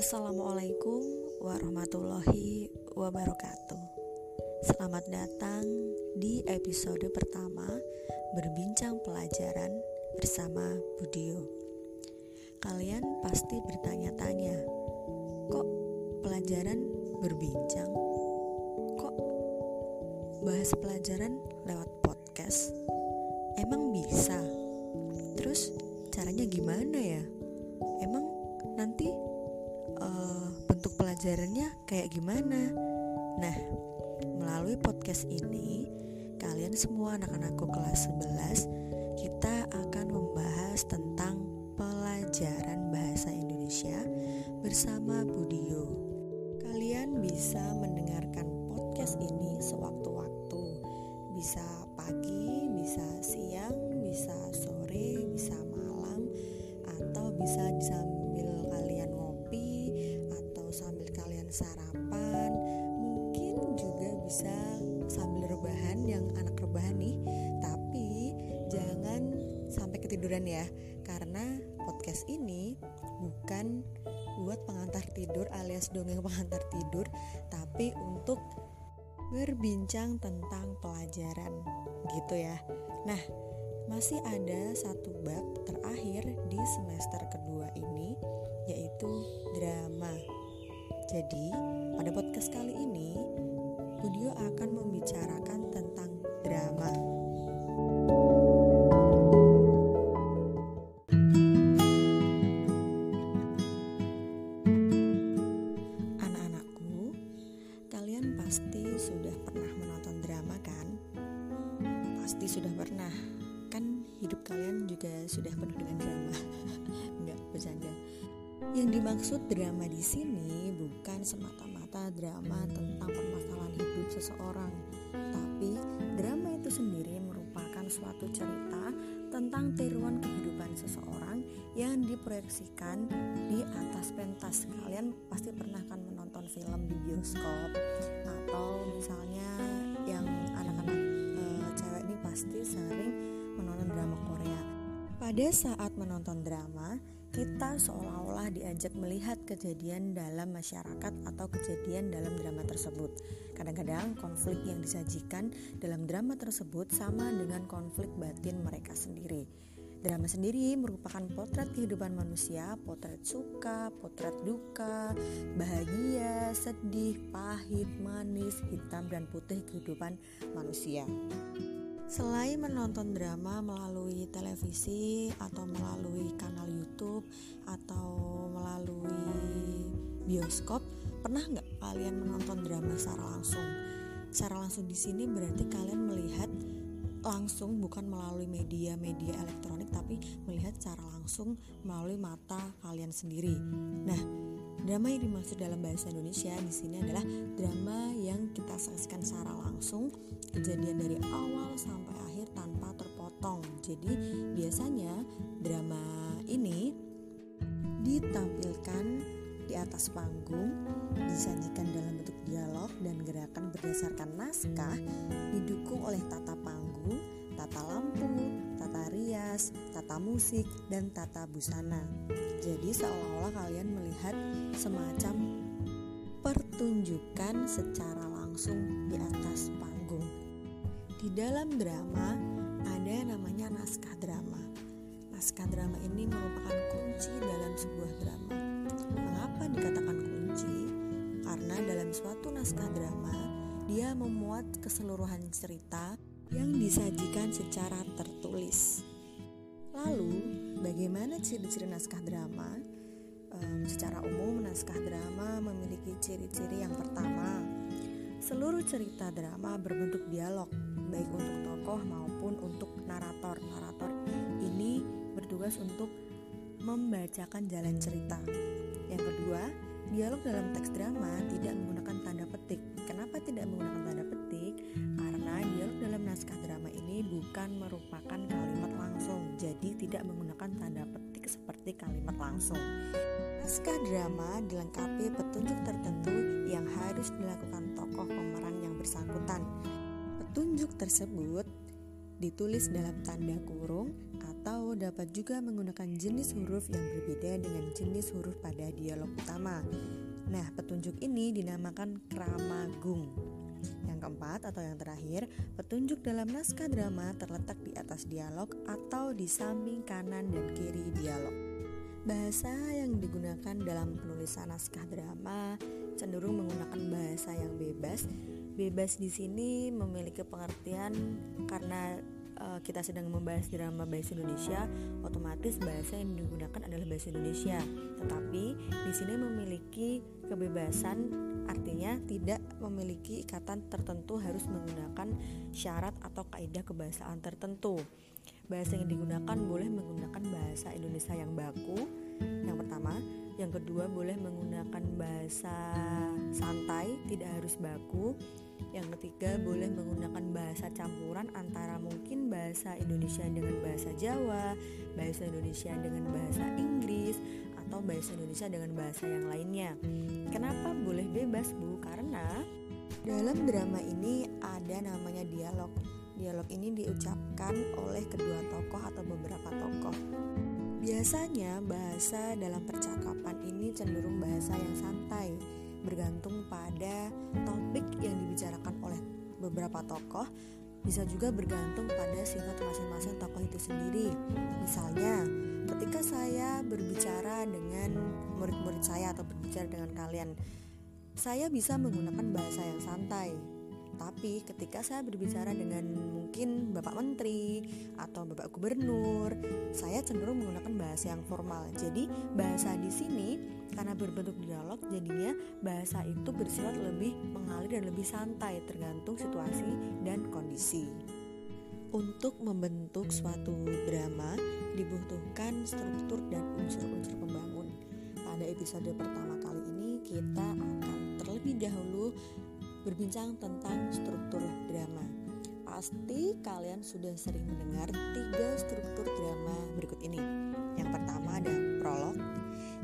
Assalamualaikum warahmatullahi wabarakatuh. Selamat datang di episode pertama Berbincang Pelajaran bersama Budio. Kalian pasti bertanya-tanya, kok pelajaran berbincang? Kok bahas pelajaran lewat podcast? Emang bisa? Terus caranya gimana ya? Emang nanti uh, bentuk pelajarannya kayak gimana? Nah, melalui podcast ini, kalian semua anak-anakku kelas 11, kita akan membahas tentang pelajaran bahasa Indonesia bersama Budio. Kalian bisa mendengarkan podcast ini sewaktu-waktu, bisa ketiduran ya karena podcast ini bukan buat pengantar tidur alias dongeng pengantar tidur tapi untuk berbincang tentang pelajaran gitu ya nah masih ada satu bab terakhir di semester kedua ini yaitu drama. Jadi, pada podcast kali ini Budio akan membicarakan tentang drama. Anak-anakku, juga sudah penuh dengan drama. Enggak bercanda. Yang dimaksud drama di sini bukan semata-mata drama tentang permasalahan hidup seseorang, tapi drama itu sendiri merupakan suatu cerita tentang tiruan kehidupan seseorang yang diproyeksikan di atas pentas. Kalian pasti pernah kan menonton film di bioskop atau misalnya yang anak-anak e, cewek ini pasti sering menonton drama Korea. Pada saat menonton drama, kita seolah-olah diajak melihat kejadian dalam masyarakat atau kejadian dalam drama tersebut. Kadang-kadang konflik yang disajikan dalam drama tersebut sama dengan konflik batin mereka sendiri. Drama sendiri merupakan potret kehidupan manusia, potret suka, potret duka, bahagia, sedih, pahit, manis, hitam, dan putih kehidupan manusia. Selain menonton drama melalui televisi atau melalui kanal YouTube atau melalui bioskop, pernah nggak kalian menonton drama secara langsung? Secara langsung di sini berarti kalian melihat langsung bukan melalui media-media elektronik tapi melihat secara langsung melalui mata kalian sendiri. Nah, Drama yang dimaksud dalam bahasa Indonesia di sini adalah drama yang kita saksikan secara langsung, kejadian dari awal sampai akhir tanpa terpotong. Jadi, biasanya drama ini ditampilkan di atas panggung, disajikan dalam bentuk dialog dan gerakan berdasarkan naskah, didukung oleh tata panggung, tata lampu, tata rias, tata musik, dan tata busana. Jadi seolah-olah kalian melihat semacam pertunjukan secara langsung di atas panggung. Di dalam drama ada namanya naskah drama. Naskah drama ini merupakan kunci dalam sebuah drama. Mengapa dikatakan kunci? Karena dalam suatu naskah drama, dia memuat keseluruhan cerita yang disajikan secara tertulis. Lalu, Bagaimana ciri-ciri naskah drama? Um, secara umum, naskah drama memiliki ciri-ciri yang pertama. Seluruh cerita drama berbentuk dialog, baik untuk tokoh maupun untuk narator. Narator ini bertugas untuk membacakan jalan cerita. Yang kedua, dialog dalam teks drama tidak menggunakan tanda petik. Kenapa tidak menggunakan tanda? Bukan merupakan kalimat langsung, jadi tidak menggunakan tanda petik seperti kalimat langsung. Naskah drama dilengkapi petunjuk tertentu yang harus dilakukan tokoh pemeran yang bersangkutan. Petunjuk tersebut ditulis dalam tanda kurung atau dapat juga menggunakan jenis huruf yang berbeda dengan jenis huruf pada dialog utama. Nah, petunjuk ini dinamakan kramagung. Yang keempat atau yang terakhir, petunjuk dalam naskah drama terletak di atas dialog atau di samping kanan dan kiri dialog. Bahasa yang digunakan dalam penulisan naskah drama cenderung menggunakan bahasa yang bebas. Bebas di sini memiliki pengertian karena uh, kita sedang membahas drama bahasa Indonesia, otomatis bahasa yang digunakan adalah bahasa Indonesia. Tetapi di sini memiliki kebebasan artinya tidak memiliki ikatan tertentu harus menggunakan syarat atau kaidah kebahasaan tertentu. Bahasa yang digunakan boleh menggunakan bahasa Indonesia yang baku. Yang pertama, yang kedua boleh menggunakan bahasa santai, tidak harus baku. Yang ketiga boleh menggunakan bahasa campuran antara mungkin bahasa Indonesia dengan bahasa Jawa, bahasa Indonesia dengan bahasa Inggris, atau bahasa Indonesia dengan bahasa yang lainnya. Kenapa boleh bebas, Bu? Karena dalam drama ini ada namanya dialog. Dialog ini diucapkan oleh kedua tokoh atau beberapa tokoh. Biasanya bahasa dalam percakapan ini cenderung bahasa yang santai, bergantung pada topik yang dibicarakan oleh beberapa tokoh bisa juga bergantung pada sifat masing-masing tokoh itu sendiri. Misalnya, ketika saya berbicara dengan murid-murid saya atau berbicara dengan kalian, saya bisa menggunakan bahasa yang santai. Tapi ketika saya berbicara dengan mungkin Bapak Menteri atau Bapak Gubernur, saya cenderung menggunakan bahasa yang formal. Jadi, bahasa di sini karena berbentuk dialog jadinya bahasa itu bersifat lebih mengalir dan lebih santai tergantung situasi dan kondisi. Untuk membentuk suatu drama dibutuhkan struktur dan unsur-unsur pembangun. Pada episode pertama kali ini kita akan terlebih dahulu berbincang tentang struktur drama. Pasti kalian sudah sering mendengar tiga struktur drama berikut ini. Yang pertama ada prolog,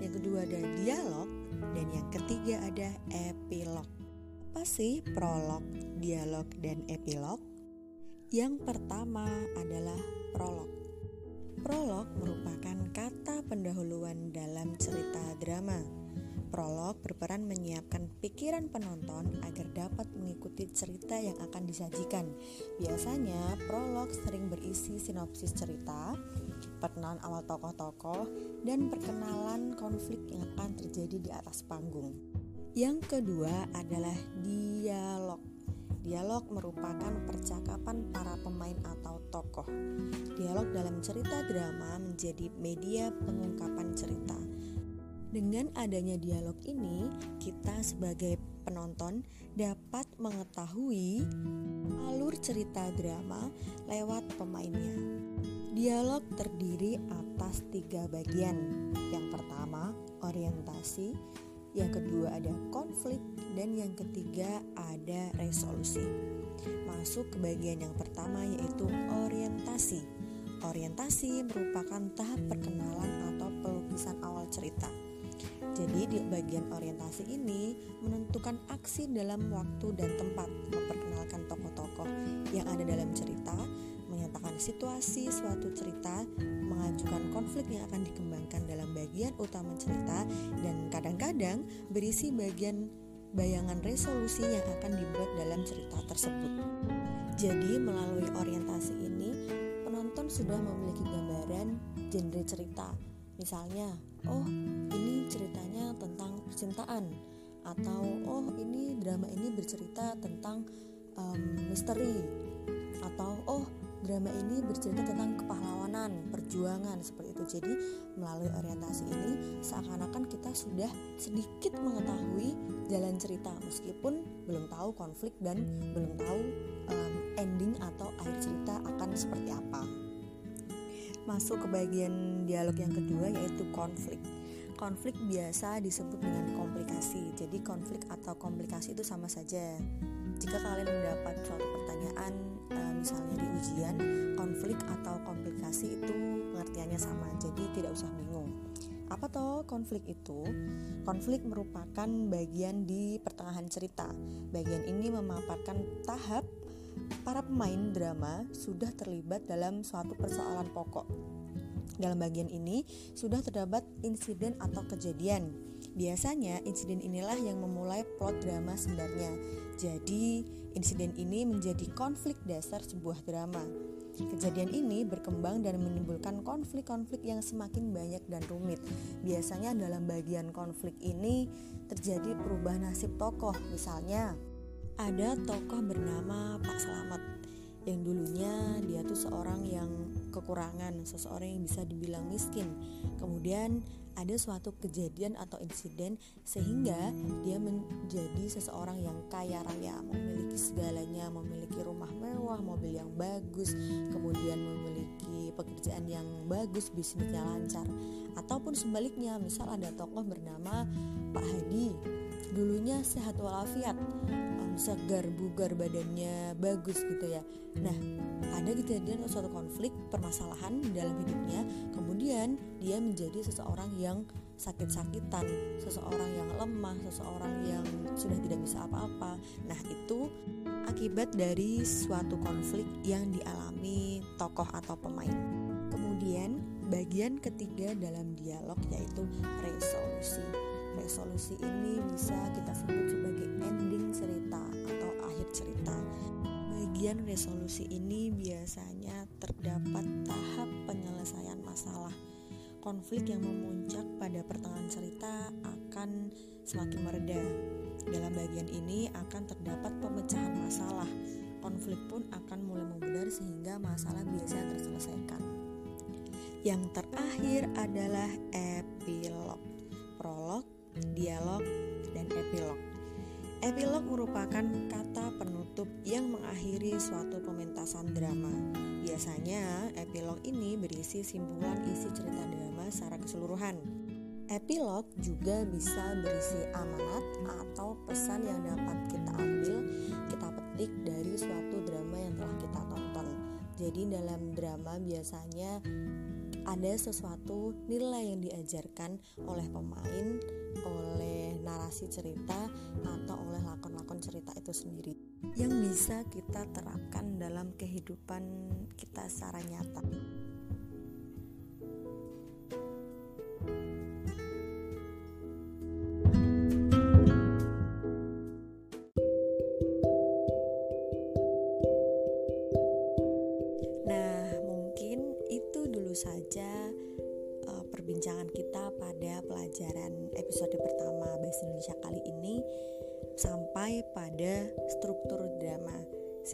yang kedua ada dialog, dan yang ketiga ada epilog. Apa sih prolog, dialog, dan epilog? Yang pertama adalah prolog. Prolog merupakan kata pendahuluan dalam cerita drama. Prolog berperan menyiapkan pikiran penonton agar dapat mengikuti cerita yang akan disajikan. Biasanya, prolog sering berisi sinopsis cerita, perkenalan awal tokoh-tokoh, dan perkenalan konflik yang akan terjadi di atas panggung. Yang kedua adalah dialog. Dialog merupakan percakapan para pemain atau tokoh. Dialog dalam cerita drama menjadi media pengungkapan cerita. Dengan adanya dialog ini, kita sebagai penonton dapat mengetahui alur cerita drama lewat pemainnya. Dialog terdiri atas tiga bagian. Yang pertama, orientasi. Yang kedua ada konflik dan yang ketiga ada resolusi. Masuk ke bagian yang pertama yaitu orientasi. Orientasi merupakan tahap perkenalan atau pelukisan awal cerita. Jadi di bagian orientasi ini menentukan aksi dalam waktu dan tempat, memperkenalkan tokoh-tokoh yang ada dalam cerita, menyatakan situasi suatu cerita, mengajukan konflik yang akan dikembangkan dalam bagian utama cerita, dan kadang-kadang berisi bagian bayangan resolusi yang akan dibuat dalam cerita tersebut. Jadi, melalui orientasi ini, penonton sudah memiliki gambaran genre cerita. Misalnya, oh, ini ceritanya tentang percintaan, atau oh, ini drama ini bercerita tentang um, misteri, atau oh, drama ini bercerita tentang kepahlawanan, perjuangan seperti itu. Jadi melalui orientasi ini seakan-akan kita sudah sedikit mengetahui jalan cerita meskipun belum tahu konflik dan belum tahu um, ending atau akhir cerita akan seperti apa. Masuk ke bagian dialog yang kedua yaitu konflik. Konflik biasa disebut dengan komplikasi. Jadi konflik atau komplikasi itu sama saja. Jika kalian mendapat suatu pertanyaan uh, misalnya di ujian konflik atau komplikasi itu pengertiannya sama jadi tidak usah bingung apa toh konflik itu konflik merupakan bagian di pertengahan cerita bagian ini memaparkan tahap para pemain drama sudah terlibat dalam suatu persoalan pokok. Dalam bagian ini sudah terdapat insiden atau kejadian. Biasanya insiden inilah yang memulai plot drama sebenarnya. Jadi, insiden ini menjadi konflik dasar sebuah drama. Kejadian ini berkembang dan menimbulkan konflik-konflik yang semakin banyak dan rumit. Biasanya dalam bagian konflik ini terjadi perubahan nasib tokoh. Misalnya, ada tokoh bernama Pak Selamat yang dulunya dia tuh seorang yang kekurangan, seseorang yang bisa dibilang miskin. Kemudian ada suatu kejadian atau insiden sehingga dia menjadi seseorang yang kaya raya, memiliki segalanya, memiliki rumah mewah, mobil yang bagus, kemudian memiliki pekerjaan yang bagus, bisnisnya lancar. Ataupun sebaliknya, misal ada tokoh bernama Pak Hadi, dulunya sehat walafiat, segar, bugar badannya bagus gitu ya. Nah, ada kejadian atau suatu konflik, permasalahan dalam hidupnya, kemudian dia menjadi seseorang yang sakit-sakitan, seseorang yang lemah, seseorang yang sudah tidak bisa apa-apa. Nah, itu akibat dari suatu konflik yang dialami tokoh atau pemain. Kemudian, bagian ketiga dalam dialog yaitu resolusi. Resolusi ini bisa kita sebut sebagai ending cerita atau akhir cerita. Bagian resolusi ini biasanya terdapat tahap penyelesaian masalah konflik yang memuncak pada pertengahan cerita akan semakin mereda. Dalam bagian ini akan terdapat pemecahan masalah. Konflik pun akan mulai memudar sehingga masalah biasanya terselesaikan. Yang terakhir adalah epilog, prolog, dialog, dan epilog. Epilog merupakan kata penutup yang mengakhiri suatu pementasan drama. Biasanya, epilog ini berisi simpulan isi cerita drama secara keseluruhan. Epilog juga bisa berisi amanat atau pesan yang dapat kita ambil, kita petik dari suatu drama yang telah kita tonton. Jadi dalam drama biasanya ada sesuatu nilai yang diajarkan oleh pemain, oleh narasi cerita atau oleh lakon-lakon cerita itu sendiri yang bisa kita terapkan dalam kehidupan kita secara nyata.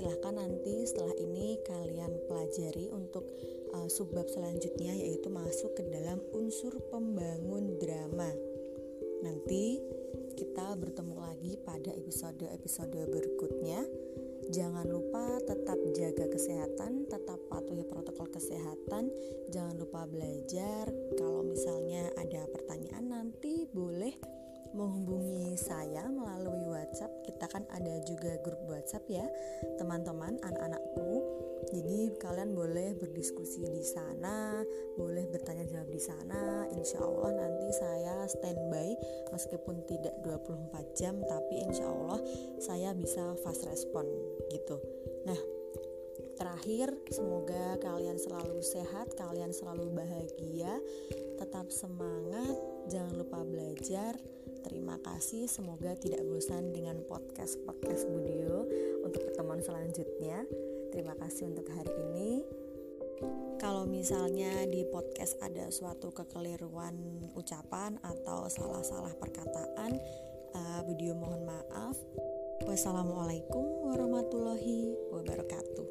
Silahkan nanti setelah ini kalian pelajari untuk uh, subbab selanjutnya yaitu masuk ke dalam unsur pembangun drama. Nanti kita bertemu lagi pada episode-episode berikutnya. Jangan lupa tetap jaga kesehatan, tetap patuhi protokol kesehatan. Jangan lupa belajar. Kalau misalnya ada pertanyaan nanti boleh menghubungi saya melalui WhatsApp. Kita kan ada juga grup WhatsApp ya, teman-teman, anak-anakku. Jadi kalian boleh berdiskusi di sana, boleh bertanya jawab di sana. Insya Allah nanti saya standby meskipun tidak 24 jam, tapi insya Allah saya bisa fast respon gitu. Nah, terakhir semoga kalian selalu sehat, kalian selalu bahagia, tetap semangat, jangan lupa belajar. Terima kasih, semoga tidak bosan dengan podcast-podcast Budio untuk pertemuan selanjutnya. Terima kasih untuk hari ini. Kalau misalnya di podcast ada suatu kekeliruan ucapan atau salah-salah perkataan, uh, Budio mohon maaf. Wassalamualaikum warahmatullahi wabarakatuh.